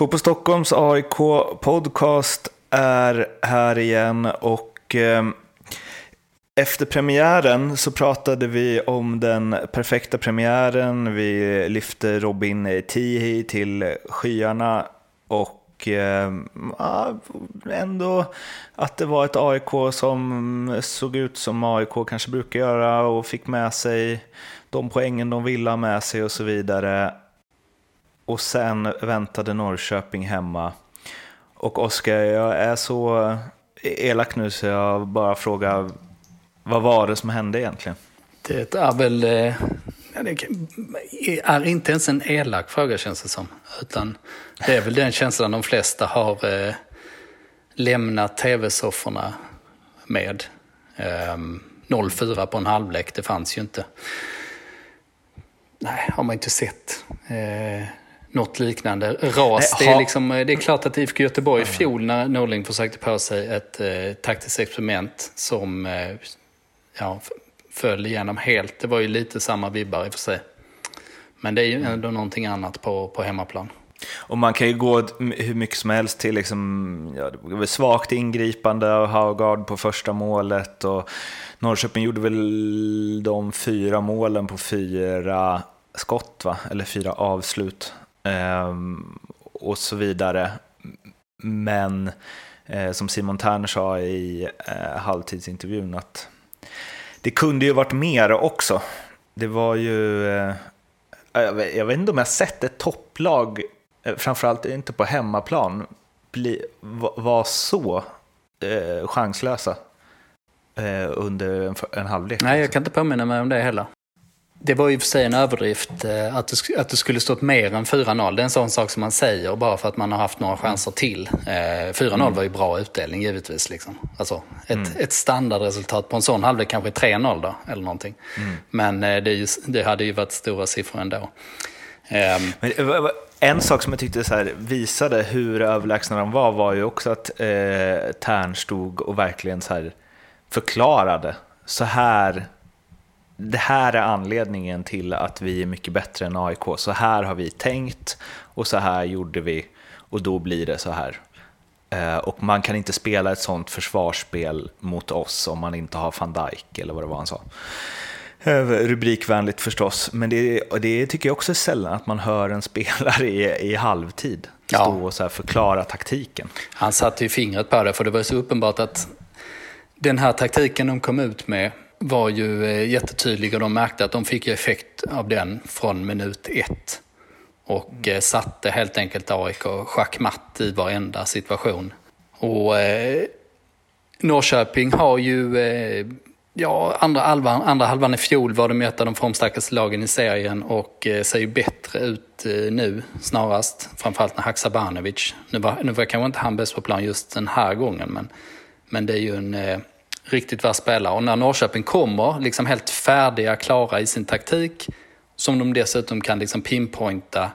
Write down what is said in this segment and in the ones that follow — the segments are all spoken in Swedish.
Fotboll Stockholms AIK podcast är här igen och eh, efter premiären så pratade vi om den perfekta premiären. Vi lyfte Robin Tihi till skyarna och eh, ändå att det var ett AIK som såg ut som AIK kanske brukar göra och fick med sig de poängen de ville ha med sig och så vidare. Och sen väntade Norrköping hemma. Och Oskar, jag är så elak nu så jag bara frågar, vad var det som hände egentligen? Det är väl, eh, det är inte ens en elak fråga känns det som. Utan det är väl den känslan de flesta har eh, lämnat tv-sofforna med. Ehm, 0-4 på en halvlek, det fanns ju inte. Nej, har man inte sett eh, något liknande. Ras, det är, liksom, det är klart att IFK Göteborg i fjol när Norling försökte på sig ett eh, taktiskt experiment som eh, ja, föll igenom helt. Det var ju lite samma vibbar i och för sig. Men det är ju ändå någonting annat på, på hemmaplan. Och man kan ju gå hur mycket som helst till liksom, ja, svagt ingripande av Haugard på första målet. Och Norrköping gjorde väl de fyra målen på fyra skott, va? eller fyra avslut. Ehm, och så vidare. Men eh, som Simon Tern sa i eh, halvtidsintervjun att det kunde ju varit mer också. Det var ju, eh, jag, vet, inte om jag sett ett topplag, framförallt inte på hemmaplan, bli, vara så eh, chanslösa under en, en halvlek. Nej, jag kan inte påminna mig om det heller. Det var ju för sig en överdrift eh, att det, att det skulle stått mer än 4-0. Det är en sån sak som man säger bara för att man har haft några chanser till. 4-0 mm. var ju bra utdelning givetvis. Liksom. Alltså, ett, mm. ett standardresultat på en sån halvlek kanske 3-0 då, eller någonting. Mm. Men eh, det, just, det, hade ju varit stora siffror ändå. Um, Men, en sak som jag tyckte så visade hur överlägsna de var var ju också att eh, Tern stod och verkligen så förklarade. Så här det här är anledningen till att vi är mycket bättre än AIK. Så här har vi tänkt och så här gjorde vi och då blir det så här. Eh, och man kan inte spela ett sånt försvarsspel mot oss om man inte har van Dijk eller vad det var han sa. Eh, rubrikvänligt förstås, men det, det tycker jag också är sällan att man hör en spelare i, i halvtid stå ja. och så förklara taktiken. Han satte ju fingret på det, för det var så uppenbart att den här taktiken de kom ut med var ju eh, jättetydliga. De märkte att de fick effekt av den från minut ett. Och mm. satte helt enkelt AIK schackmatt i varenda situation. Och eh, Norrköping har ju, eh, ja andra halvan, andra halvan i fjol var de ett av de formstarkaste lagen i serien och eh, ser ju bättre ut eh, nu snarast. Framförallt när Haksabanovic, nu var, nu var kanske inte han bäst på plan just den här gången men, men det är ju en eh, riktigt vass spelare. Och när Norrköping kommer liksom helt färdiga, klara i sin taktik, som de dessutom kan liksom pinpointa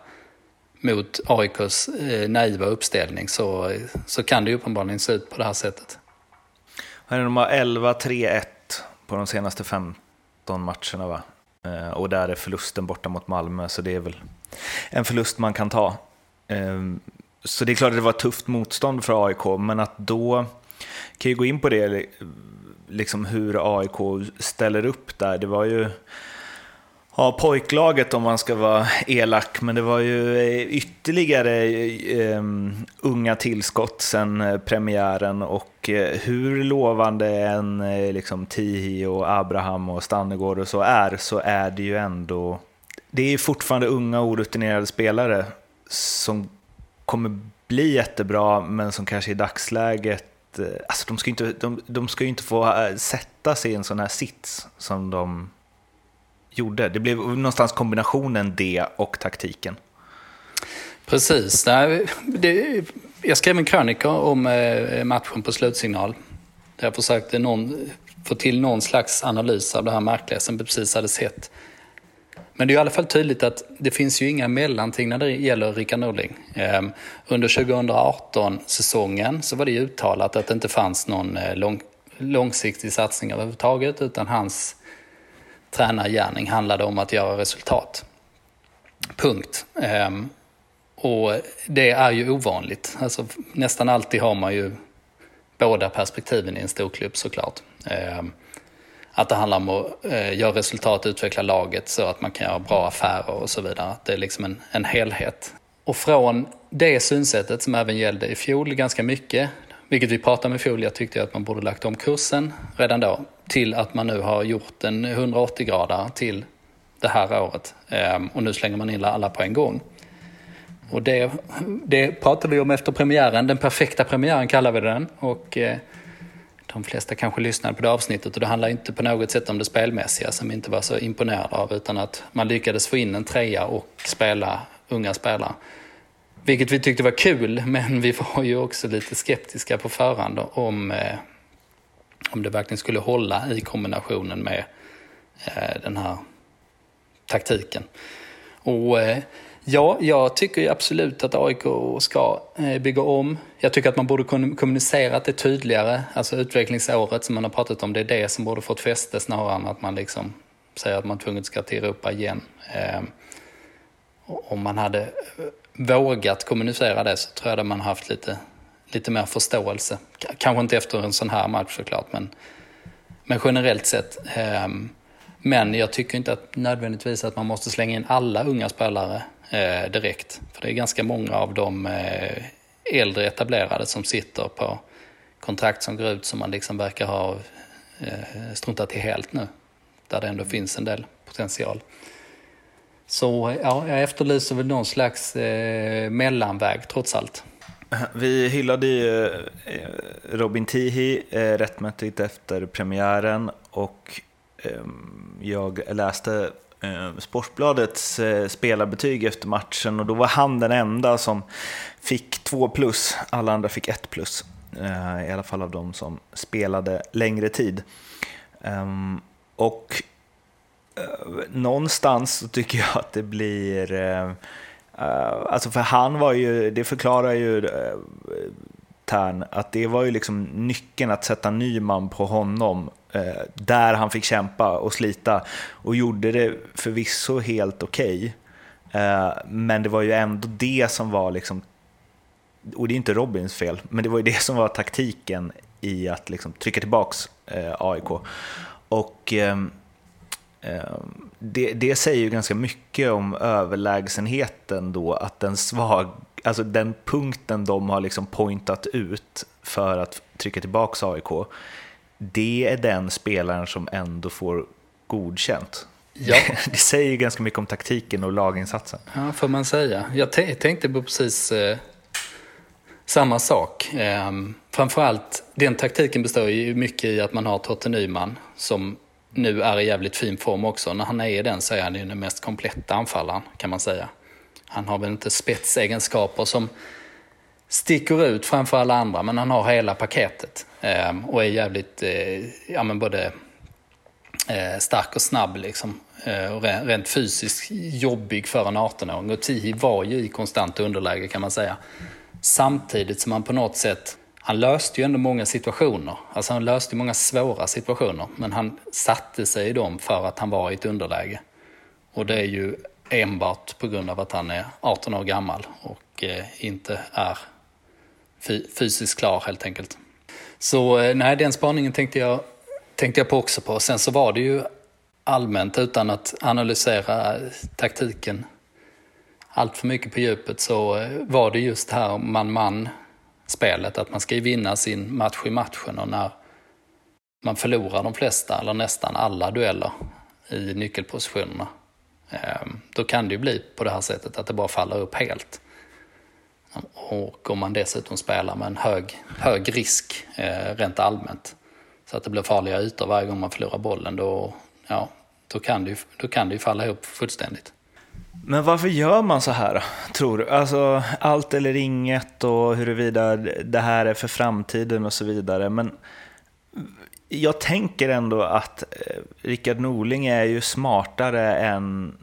mot AIKs eh, naiva uppställning så, så kan det ju uppenbarligen se ut på det här sättet. De har 11-3-1 på de senaste 15 matcherna va? Eh, och där är förlusten borta mot Malmö, så det är väl en förlust man kan ta. Eh, så det är klart att det var ett tufft motstånd för AIK, men att då kan ju gå in på det liksom hur AIK ställer upp där. Det var ju ja, pojklaget om man ska vara elak, men det var ju eh, ytterligare um, unga tillskott sen eh, premiären och eh, hur lovande en liksom Tihi och Abraham och Stannegård och så är, så är det ju ändå, det är fortfarande unga orutinerade spelare som kommer bli jättebra, men som kanske i dagsläget Eh, alltså de ska ju inte, de, de ska inte få eh, sätta sig i en sån här sits som de gjorde. Det blev någonstans kombinationen det och taktiken. Precis. Det, jag skrev en krönika om eh, matchen på slutsignal. Där jag försökte någon, få till någon slags analys av det här märkliga som vi precis hade sett. Men det är i alla fall tydligt att det finns ju inga mellanting när det gäller Rickard Norling. Ehm, under 2018-säsongen så var det uttalat att det inte fanns någon eh, lång, långsiktig satsning överhuvudtaget utan hans tränargärning handlade om att göra resultat. Punkt. Ehm, och det är ju ovanligt. Alltså, nästan alltid har man ju båda perspektiven i en storklubb såklart. Ehm, att det handlar om att eh, göra resultat, utveckla laget så att man kan göra bra affärer och så vidare. Att det är liksom en, en helhet. Och från det synsättet som även gällde i fjol ganska mycket, vilket vi pratade om i fjol, jag tyckte att man borde lagt om kursen redan då, till att man nu har gjort en 180 grader till det här året. Ehm, och nu slänger man in alla på en gång. Och det, det pratade vi om efter premiären, den perfekta premiären kallar vi den. Och eh, de flesta kanske lyssnade på det avsnittet och det handlar inte på något sätt om det spelmässiga som vi inte var så imponerade av utan att man lyckades få in en trea och spela unga spelare. Vilket vi tyckte var kul men vi var ju också lite skeptiska på förhand om, eh, om det verkligen skulle hålla i kombinationen med eh, den här taktiken. Och eh, Ja, jag tycker absolut att AIK ska eh, bygga om. Jag tycker att man borde kommunicerat det tydligare. Alltså utvecklingsåret som man har pratat om, det är det som borde fått fäste snarare än att man liksom säger att man tvunget ska till Europa igen. Eh, om man hade eh, vågat kommunicera det så tror jag att man haft lite, lite mer förståelse. Kanske inte efter en sån här match såklart, men, men generellt sett. Men jag tycker inte att nödvändigtvis att man måste slänga in alla unga spelare eh, direkt. För det är ganska många av de eh, äldre etablerade som sitter på kontrakt som går ut som man liksom verkar ha eh, struntat i helt nu. Där det ändå finns en del potential. Så ja, jag efterlyser väl någon slags eh, mellanväg trots allt. Vi hyllade ju eh, Robin Tihi eh, rättmätigt efter premiären och ehm, jag läste Eh, Sportbladets eh, spelarbetyg efter matchen och då var han den enda som fick två plus. Alla andra fick ett plus. Eh, I alla fall av de som spelade längre tid. Ehm, och någonstans så tycker jag att det blir... Alltså för han var ju, det förklarar ju Tern, att det var ju liksom nyckeln att sätta Nyman på honom Eh, där han fick kämpa och slita och gjorde det förvisso helt okej. Okay. Eh, men det var ju ändå det som var liksom, och det är inte Robins fel, men det var ju det som var taktiken i att liksom trycka tillbaks eh, AIK. Och ehm, ehm, det, det, säger ju ganska mycket om överlägsenheten då, att den svag, alltså den punkten de har liksom pointat ut för att trycka tillbaks AIK det är den spelaren som ändå får godkänt. Ja. Det säger ju ganska mycket om taktiken och laginsatsen. Ja, får man säga. Jag tänkte på precis eh, samma sak. Eh, framförallt, den taktiken består ju mycket i att man har Totte Nyman som nu är i jävligt fin form också. När han är i den så är han ju den mest kompletta anfallaren kan man säga. Han har väl inte spetsegenskaper som sticker ut framför alla andra, men han har hela paketet. Eh, och är jävligt, eh, ja men både eh, stark och snabb liksom. Eh, och rent fysiskt jobbig för en 18-åring. Och Tihi var ju i konstant underläge kan man säga. Samtidigt som han på något sätt, han löste ju ändå många situationer. Alltså han löste många svåra situationer. Men han satte sig i dem för att han var i ett underläge. Och det är ju enbart på grund av att han är 18 år gammal och eh, inte är fysiskt klar helt enkelt. Så eh, nej, den spaningen tänkte jag, tänkte jag på också på. Sen så var det ju allmänt, utan att analysera taktiken allt för mycket på djupet, så eh, var det just det här man-man spelet, att man ska ju vinna sin match i matchen och när man förlorar de flesta, eller nästan alla dueller i nyckelpositionerna, ehm, då kan det ju bli på det här sättet att det bara faller upp helt. Och om man dessutom spelar med en hög, hög risk eh, rent allmänt, så att det blir farliga ytor varje gång man förlorar bollen, då, ja, då, kan, det ju, då kan det ju falla ihop fullständigt. Men varför gör man så här, tror du? Alltså, allt eller inget och huruvida det här är för framtiden och så vidare. Men jag tänker ändå att eh, Rickard Norling är ju smartare än,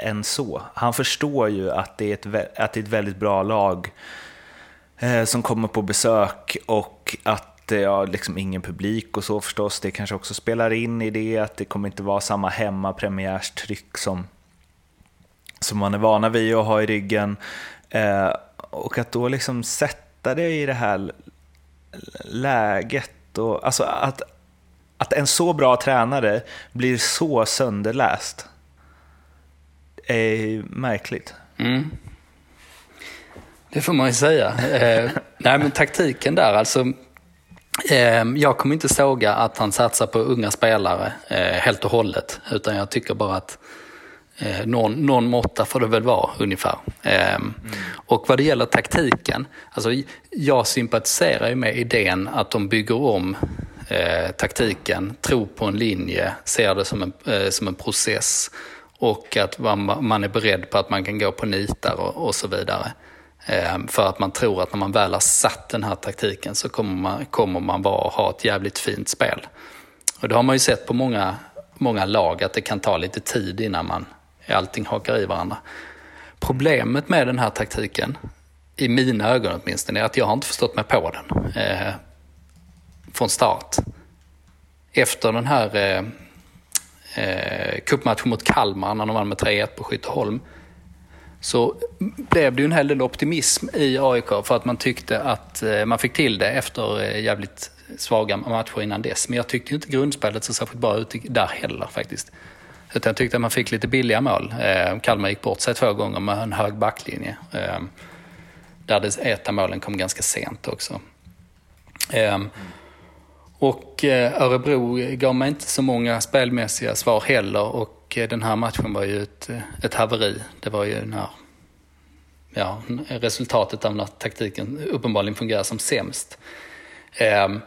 än så. Han förstår ju att det är ett, att det är ett väldigt bra lag eh, som kommer på besök och att eh, det liksom ingen publik och så förstås. Det kanske också spelar in i det, att det kommer inte vara samma hemmapremiärstryck som, som man är vana vid att ha i ryggen. Eh, och att då liksom sätta det i det här läget och alltså att, att en så bra tränare blir så sönderläst är märkligt. Mm. Det får man ju säga. Eh, nej men taktiken där alltså. Eh, jag kommer inte såga att han satsar på unga spelare eh, helt och hållet. Utan jag tycker bara att eh, någon, någon måtta får det väl vara ungefär. Mm. Och vad det gäller taktiken. Alltså jag sympatiserar ju med idén att de bygger om eh, taktiken, tror på en linje, ser det som en, eh, som en process och att man, är beredd på att man kan gå på nitar och, och så vidare. Ehm, för att man tror att när man väl har satt den här taktiken så kommer man, kommer man bara ha ett jävligt fint spel. Och det har man ju sett på många, många lag att det kan ta lite tid innan man allting hakar i varandra. Problemet med den här taktiken, i mina ögon åtminstone, är att jag har inte förstått mig på den eh, från start. Efter den här eh, eh, cupmatchen mot Kalmar när de vann med 3-1 på Skytteholm så blev det ju en hel del optimism i AIK för att man tyckte att eh, man fick till det efter eh, jävligt svaga matcher innan dess. Men jag tyckte inte grundspelet så särskilt bra ut där heller faktiskt. Utan jag tyckte att man fick lite billiga mål. Eh, Kalmar gick bort sig två gånger med en hög backlinje. Eh, där det ett av målen kom ganska sent också. Eh, och eh, Örebro gav mig inte så många spelmässiga svar heller. Och eh, den här matchen var ju ett, eh, ett haveri. Det var ju när ja, resultatet av när taktiken uppenbarligen fungerar som sämst. Um,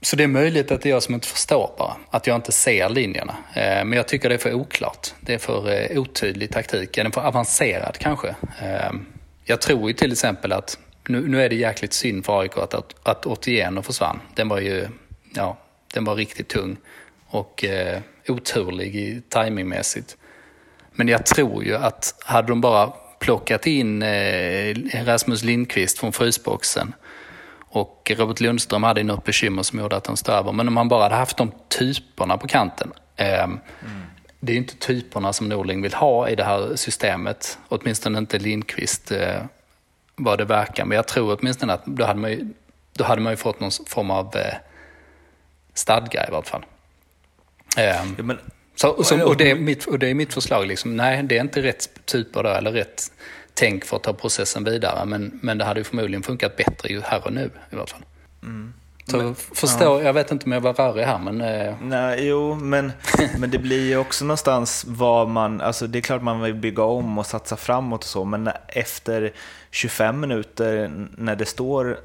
så det är möjligt att det är jag som inte förstår bara, att jag inte ser linjerna. Ehm, men jag tycker det är för oklart. Det är för uh, otydlig taktik, den är för avancerad kanske. Ehm, jag tror ju till exempel att, nu, nu är det jäkligt synd för AIK att, att, att Otieno försvann. Den var ju, ja, den var riktigt tung och eh, oturlig timingmässigt. Men jag tror ju att hade de bara plockat in eh, Rasmus Lindqvist från frysboxen och Robert Lundström hade något bekymmer som gjorde att han stod över. Men om man bara hade haft de typerna på kanten. Eh, mm. Det är ju inte typerna som Norling vill ha i det här systemet. Åtminstone inte Lindqvist eh, vad det verkar. Men jag tror åtminstone att då hade man ju, då hade man ju fått någon form av eh, stadga i vart fall. Ja, men, så, så, och, det är mitt, och det är mitt förslag, liksom, nej det är inte rätt typer då, eller rätt tänk för att ta processen vidare. Men, men det hade ju förmodligen funkat bättre ju här och nu i alla fall. Mm. Så men, förstå, ja. jag vet inte om jag var rörig här men... Eh... Nej, jo, men, men det blir ju också någonstans vad man, alltså det är klart man vill bygga om och satsa framåt och så, men efter 25 minuter när det står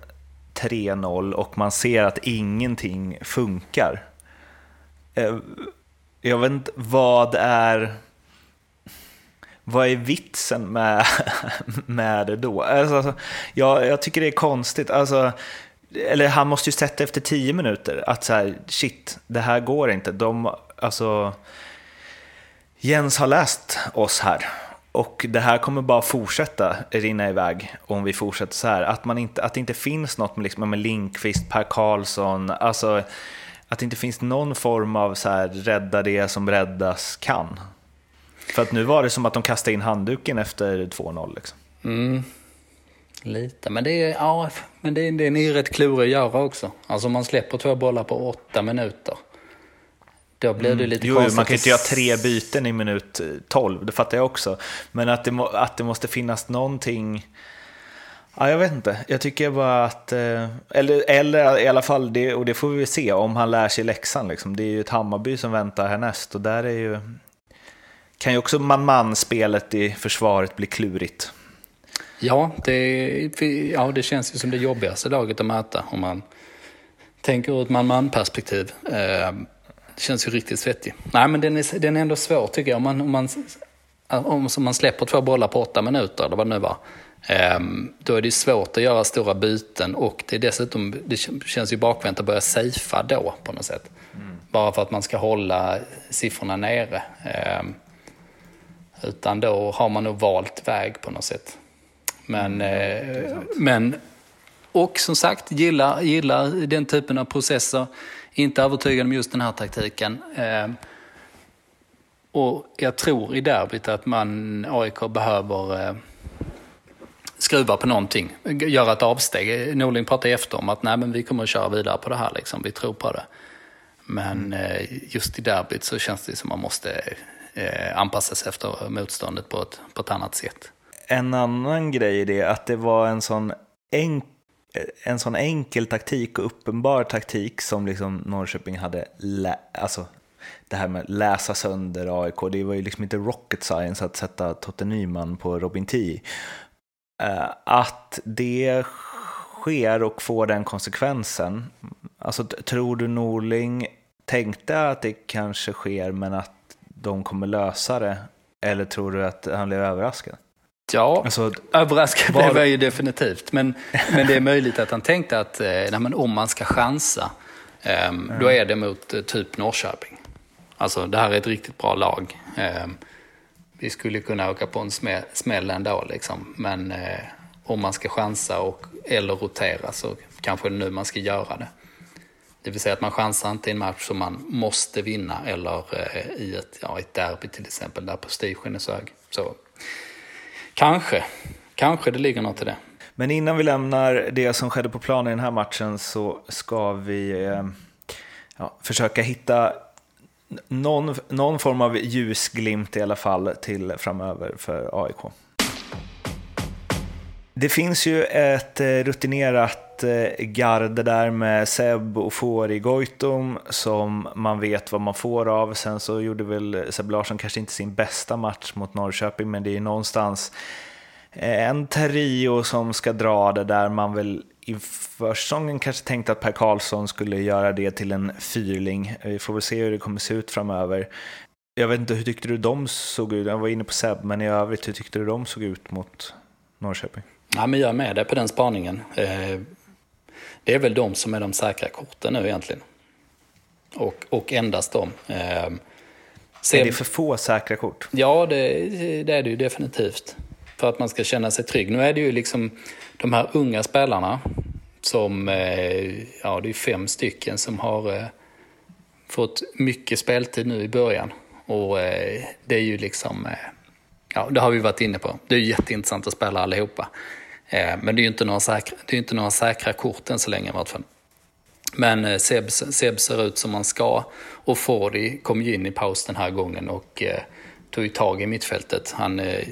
3-0 och man ser att ingenting funkar, Eh, jag vet inte, vad är... Vad är vitsen med, med det då? Alltså, jag, jag tycker det är konstigt. Alltså, eller han måste ju sett efter tio minuter att så här, shit, det här går inte. De, alltså, Jens har läst oss här och det här kommer bara fortsätta rinna iväg om vi fortsätter så här. Att, man inte, att det inte finns något med, liksom, med Linkvist, Per Karlsson, alltså att det inte finns någon form av så här, rädda det som räddas kan. För att nu var det som att de kastade in handduken efter 2-0. Liksom. Mm. Lite, men det är, ja, men det är, det är rätt klurig att göra också. Alltså om man släpper två bollar på åtta minuter. Då blir det mm. lite jo, konstigt. Man kan inte göra tre byten i minut 12, det fattar jag också. Men att det, må, att det måste finnas någonting Ja, jag vet inte. Jag tycker bara att, eh, eller, eller i alla fall, det, och det får vi se om han lär sig läxan. Liksom. Det är ju ett Hammarby som väntar härnäst och där är ju, kan ju också man-man-spelet i försvaret bli klurigt. Ja det, ja, det känns ju som det jobbigaste laget att möta om man tänker ur ett man-man-perspektiv. Eh, det känns ju riktigt svettigt. Nej, men den är, den är ändå svår tycker jag. Om man, om man, om man släpper två bollar på åtta minuter, eller vad det nu var, Ehm, då är det svårt att göra stora byten och det är dessutom, det känns ju bakvänt att börja safea då på något sätt. Mm. Bara för att man ska hålla siffrorna nere. Ehm, utan då har man nog valt väg på något sätt. Men, mm, eh, men och som sagt, gillar, gillar den typen av processer. Inte övertygad om just den här taktiken. Ehm, och jag tror i derbyt att man, AIK behöver eh, skruva på någonting, göra ett avsteg. Norling pratade efter om att nej, men vi kommer att köra vidare på det här, liksom. vi tror på det. Men mm. just i derbyt så känns det som att man måste eh, anpassa sig efter motståndet på ett, på ett annat sätt. En annan grej är det att det var en sån, enk, en sån enkel taktik och uppenbar taktik som liksom Norrköping hade, lä, alltså det här med läsa sönder AIK, det var ju liksom inte rocket science att sätta Totte Nyman på Robin T. Eh, att det sker och får den konsekvensen, alltså tror du Norling tänkte att det kanske sker men att de kommer lösa det? Eller tror du att han blev överraskad? Ja, alltså, överraskad var... blev jag ju definitivt. Men, men det är möjligt att han tänkte att eh, nej, men om man ska chansa, mm. då är det mot eh, typ Norrköping. Alltså det här är ett riktigt bra lag. Eh, vi skulle kunna åka på en smäll ändå liksom. Men eh, om man ska chansa och, eller rotera så kanske det är nu man ska göra det. Det vill säga att man chansar inte i en match som man måste vinna eller eh, i ett, ja, ett derby till exempel där prestigen är så hög. Så kanske, kanske det ligger något i det. Men innan vi lämnar det som skedde på planen i den här matchen så ska vi eh, ja, försöka hitta någon, någon form av ljusglimt i alla fall till framöver för AIK. Det finns ju ett eh, rutinerat Eh, garde där med Seb och Fori Goitom som man vet vad man får av. Sen så gjorde väl Seb Larsson kanske inte sin bästa match mot Norrköping, men det är någonstans eh, en trio som ska dra det där man väl i försäsongen kanske tänkte att Per Karlsson skulle göra det till en fyrling. Vi får väl se hur det kommer se ut framöver. Jag vet inte, hur tyckte du de såg ut? Jag var inne på Seb, men i övrigt, hur tyckte du de såg ut mot Norrköping? Ja, men jag är med dig på den spaningen. Eh, Eh, det är väl de som är de säkra korten nu egentligen. Och, och endast de. Eh, Sen, är det för få säkra kort? Ja, det, det, är det ju definitivt. För att man ska känna sig trygg. Nu är det ju liksom de här unga spelarna som, eh, ja det är fem stycken som har fått mycket speltid nu i början. Och det är ju liksom, ja det har vi varit inne på. Det är jätteintressant att spela allihopa. Eh, men det är ju inte några säkra, det är inte några säkra kort än så länge i vart fall. Men eh, Seb, Seb ser ut som han ska och Fordi kom ju in i paus den här gången och eh, tog ju tag i mittfältet. Han, eh,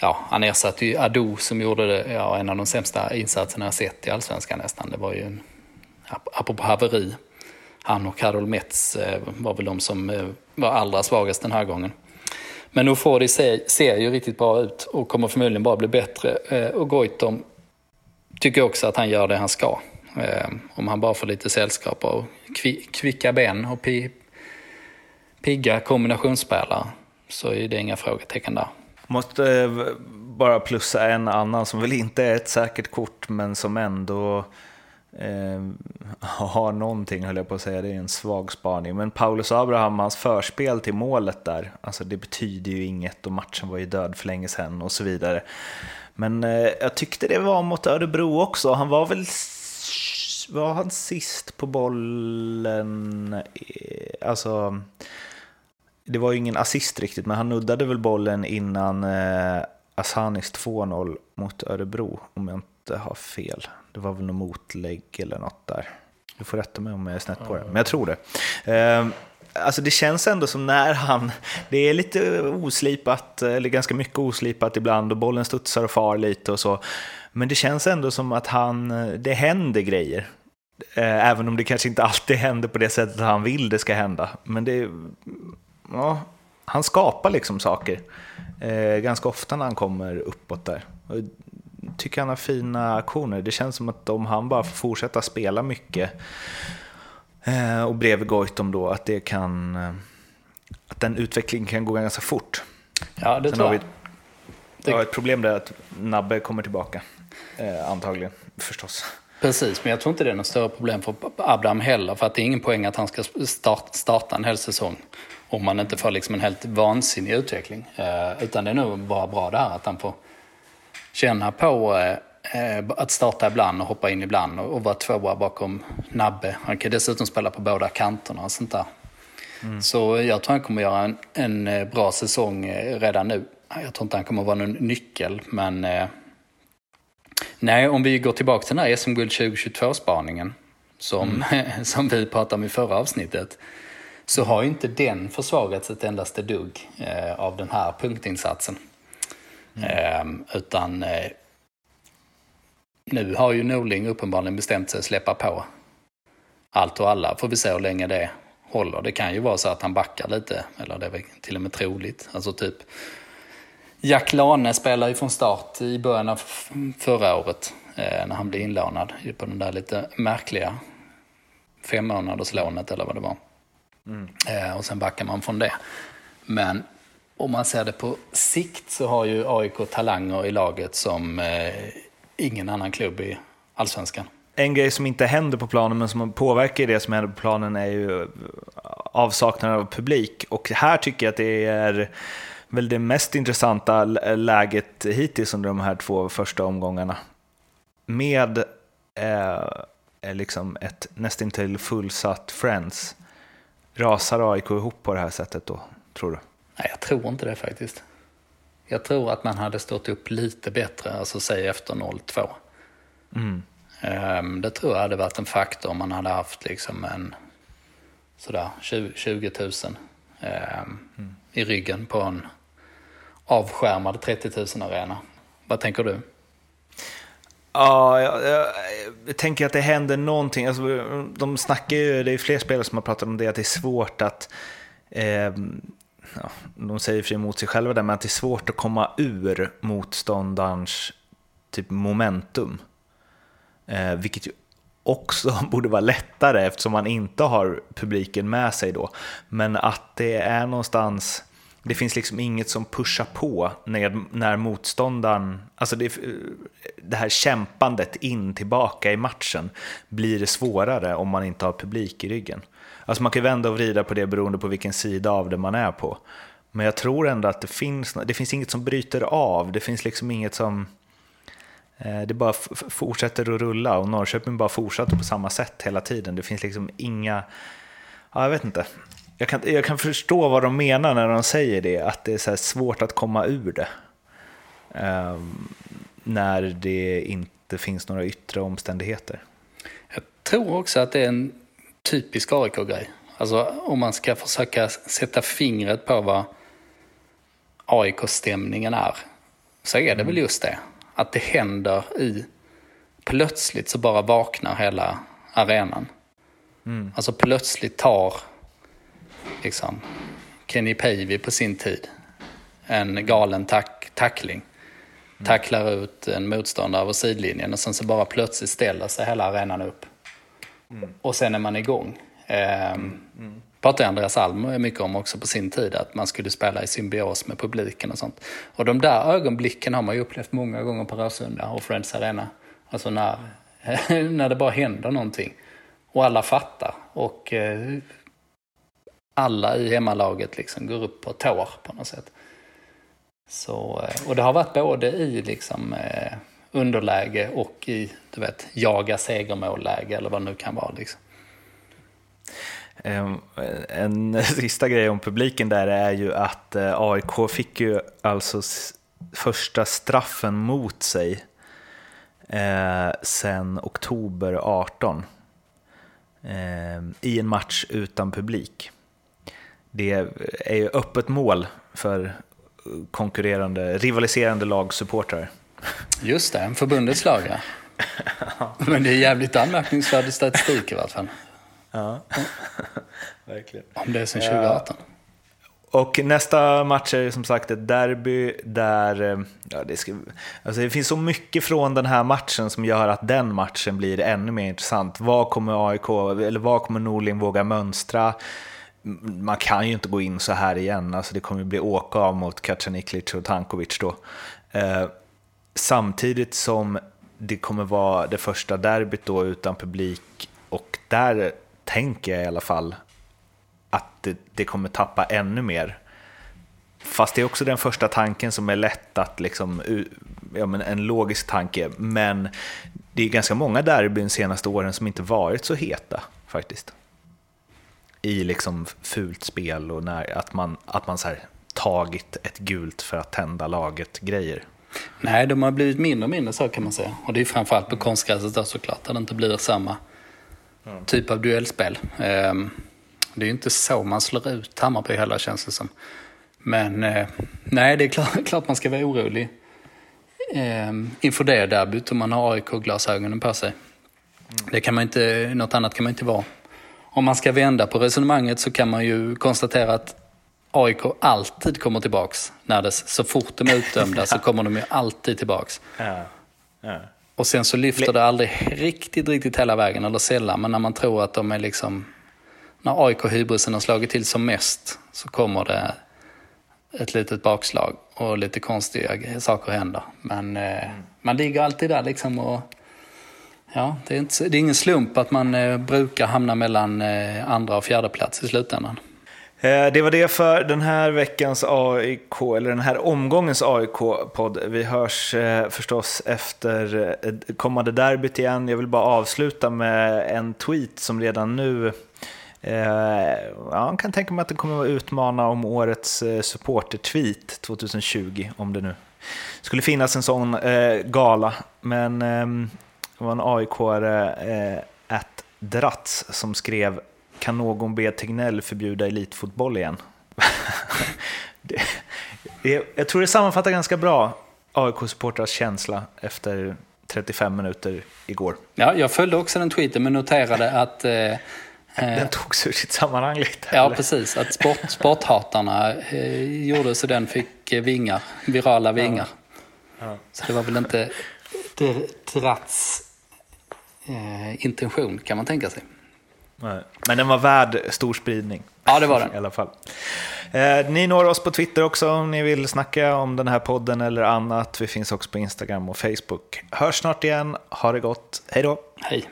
ja, han ersatte ju Ado som gjorde det, ja, en av de sämsta insatserna jag sett i Allsvenskan nästan. Det var ju, en, apropå haveri, han och Karol Metz eh, var väl de som eh, var allra svagast den här gången. Men Ofori ser, ser ju riktigt bra ut och kommer förmodligen bara bli bättre. Eh, och Goitom tycker också att han gör det han ska. Eh, om han bara får lite sällskap och kvicka ben och pi, pigga kombinationsspelare så är det inga frågetecken där. Måste eh, bara plussa en annan som väl inte är ett säkert kort men som ändå eh, har någonting, höll jag på att säga, det är en svag spaning. Men Paulus Abraham, hans förspel till målet där, alltså det betyder ju inget och matchen var ju död för länge sedan och så vidare. Men eh, jag tyckte det var mot Örebro också, han var väl var han sist på bollen? Eh, alltså, det var ju ingen assist riktigt, men han nuddade väl bollen innan eh, Asanis 2-0 mot Örebro, om jag inte har fel. Det var väl något motlägg eller något där. Du får rätta mig om jag är snett på det, men jag tror det. Ehm, alltså det känns ändå som när han, det är lite oslipat, eller ganska mycket oslipat ibland och bollen studsar och far lite och så. Men det känns ändå som att han, det händer grejer. Eh, även om det kanske inte alltid händer på det sättet han vill det ska hända. Men det, ja, han skapar liksom saker eh, ganska ofta när han kommer uppåt där tycker han har fina aktioner. Det känns som att om han bara får fortsätta spela mycket eh, och bredvid Goitom då, att det kan eh, att den utvecklingen kan gå ganska fort. Ja, det Sen tror jag. Vi har ett problem där att Nabbe kommer tillbaka, eh, antagligen, förstås. Precis, men jag tror inte det är något större problem för Abraham heller, för att det är ingen poäng att han ska starta en hel säsong om man inte får liksom en helt vansinnig utveckling. utan det är nog bara bra det här att han får känna på eh, att starta ibland och hoppa in ibland och, och vara tvåa bakom Nabbe. Han kan dessutom spela på båda kanterna och sånt där. Mm. Så jag tror han kommer göra en, en eh, bra säsong eh, redan nu. jag tror inte han kommer vara någon nyckel, men eh, nej, om vi går tillbaka till den här SM-guld 2022-spaningen som, mm. som vi pratade om i förra avsnittet så har ju inte den försvagats ett endaste dugg eh, av den här punktinsatsen. Mm. Utan eh, nu har ju Norling uppenbarligen bestämt sig att släppa på allt och alla. Får vi se hur länge det håller. Det kan ju vara så att han backar lite, eller det är väl till och med troligt. Alltså typ Jack Lane spelade ju från start i början av förra året eh, när han blev inlånad på den där lite märkliga fem månaders lånet eller vad det var. Mm. Eh, och sen backar man från det. Men om man ser det på sikt så har ju AIK talanger i laget som eh, ingen annan klubb i allsvenskan. En grej som inte händer på planen men som påverkar det som händer på planen är ju eh, avsaknaden av publik. Och här tycker jag att det är väl det mest intressanta läget hittills under de här två första omgångarna. Med eh, eh liksom ett nästintill fullsatt Friends Rasar AIK ihop på det här sättet då, tror du? Nej, jag tror inte det faktiskt. Jag tror att man hade stått upp lite bättre, alltså säg efter 0-2. Mm. Um, det tror jag hade varit en faktor om man hade haft liksom en sådär 20, 20 000 um, mm. i ryggen på en avskärmad 30 000 arena. Vad tänker du? Ja, jag, jag, jag, tänker att det händer någonting. Alltså, de snackar ju, det är fler spelare som har pratat om det, att det är svårt att... Eh, ja, de säger för emot sig själva där, men att det är svårt att komma ur motståndarens typ momentum. Eh, vilket ju också borde vara lättare eftersom man inte har publiken med sig då. Men att det är någonstans det finns liksom inget som pushar på när, när motståndaren, alltså det, eh, det här kämpandet in tillbaka i matchen blir svårare om man inte har publik i ryggen. Alltså man kan vända och vrida på det beroende på vilken sida av det man är på. Men jag tror ändå att det finns, det finns inget som bryter av, det finns liksom inget som, eh, det bara fortsätter att rulla och Norrköping bara fortsätter på samma sätt hela tiden. Det finns liksom inga, ja, jag vet inte, jag kan, jag kan förstå vad de menar när de säger det, att det är så svårt att komma ur det. Um, när det inte finns några yttre omständigheter. Jag tror också att det är en typisk AIK-grej. Alltså om man ska försöka sätta fingret på vad AIK-stämningen är, så är det mm. väl just det. Att det händer i... Plötsligt så bara vaknar hela arenan. Mm. Alltså plötsligt tar liksom, Kenny Pavey på sin tid. En galen tack, tackling. Tacklar ut en motståndare över sidlinjen och sen så bara plötsligt ställer sig hela arenan upp. Mm. Och sen är man igång. Ehm, mm. pratade Andreas Alm mycket om också på sin tid, att man skulle spela i symbios med publiken och sånt. Och de där ögonblicken har man ju upplevt många gånger på Rösunda och Friends Arena. Alltså när, när det bara händer någonting. Och alla fattar. Och eh, alla i hemmalaget liksom går upp på tår på något sätt. Så, eh, och det har varit både i liksom, eh, underläge och i du vet, jaga segermålläge eller vad det nu kan vara. Liksom. Ehm, en sista grej om publiken där är ju att eh, AIK fick ju alltså första straffen mot sig eh, sen oktober 18 eh, i en match utan publik det är ju öppet mål för konkurrerande, rivaliserande lagsupportrar. Just det, en förbundets lag ja. Men det är jävligt anmärkningsvärd statistik i alla fall. Ja, verkligen. Om det är sedan 2018. Och nästa match är som sagt ett derby där eh, ja, det, ska, alltså det finns så mycket från den här matchen som gör att den matchen blir ännu mer intressant. Vad kommer AIK, eller vad kommer Norling våga mönstra? man kan ju inte gå in så här igen, alltså det kommer bli åka av mot Kacaniklic och Tankovic då. Samtidigt som det kommer vara det första derbyt då utan publik och där tänker jag i alla fall att det, det kommer tappa ännu mer. Fast det är också den första tanken som är lätt att liksom, ja, men en logisk tanke, men det är ganska många derbyn senaste åren som inte varit så heta faktiskt i liksom fult spel och när, att man, att man så här tagit ett gult för att tända laget-grejer. Nej, de har blivit mindre och mindre så kan man säga. Och det är framförallt på konstgräset då såklart, där det inte blir samma mm. typ av duellspel. Um, det är ju inte så man slår ut Hammarby heller känns det som. Men eh, nej, det är klart, klart, man ska vara orolig eh, inför det derbyt om man har AIK-glasögonen på sig. Mm. Det kan man inte, något annat kan man inte vara. Om man ska vända på resonemanget så kan man ju konstatera att AIK alltid kommer tillbaks. När det, så fort de är utdömda så kommer de ju alltid tillbaks. Ja. Ja. Och sen så lyfter det aldrig riktigt, riktigt hela vägen, eller sällan. Men när man tror att de är liksom... När AIK-hybrisen har slagit till som mest så kommer det ett litet bakslag och lite konstiga saker händer. Men eh, mm. man ligger alltid där liksom och ja, det är, inte, det är ingen slump att man eh, brukar hamna mellan eh, andra och fjärde plats i slutändan. Eh, det var det för den här veckans AIK, eller den här omgångens AIK-podd. Vi hörs eh, förstås efter eh, kommande derbyt igen. Jag vill bara avsluta med en tweet som redan nu ja, jag kan tänka mig att det kommer att utmana om årets supporter-tweet 2020, om det nu skulle finnas en sån eh, gala. Men ehm, det var en AIK-are, eh, Dratz, som skrev “Kan någon be Tegnell förbjuda elitfotboll igen?” det, det, Jag tror det sammanfattar ganska bra AIK-supportrars känsla efter 35 minuter igår. Ja, jag följde också den tweeten men noterade att eh, den eh, togs ur sitt sammanhang lite. Ja, eller? precis. Att sport, sporthatarna eh, gjorde så den fick eh, vingar, virala vingar. Ja. Ja. Så det var väl inte Drats eh, intention, kan man tänka sig. Nej. Men den var värd stor spridning. Ja, det var den. I alla fall. Eh, ni når oss på Twitter också om ni vill snacka om den här podden eller annat. Vi finns också på Instagram och Facebook. Hörs snart igen. Ha det gott. Hej då. Hej.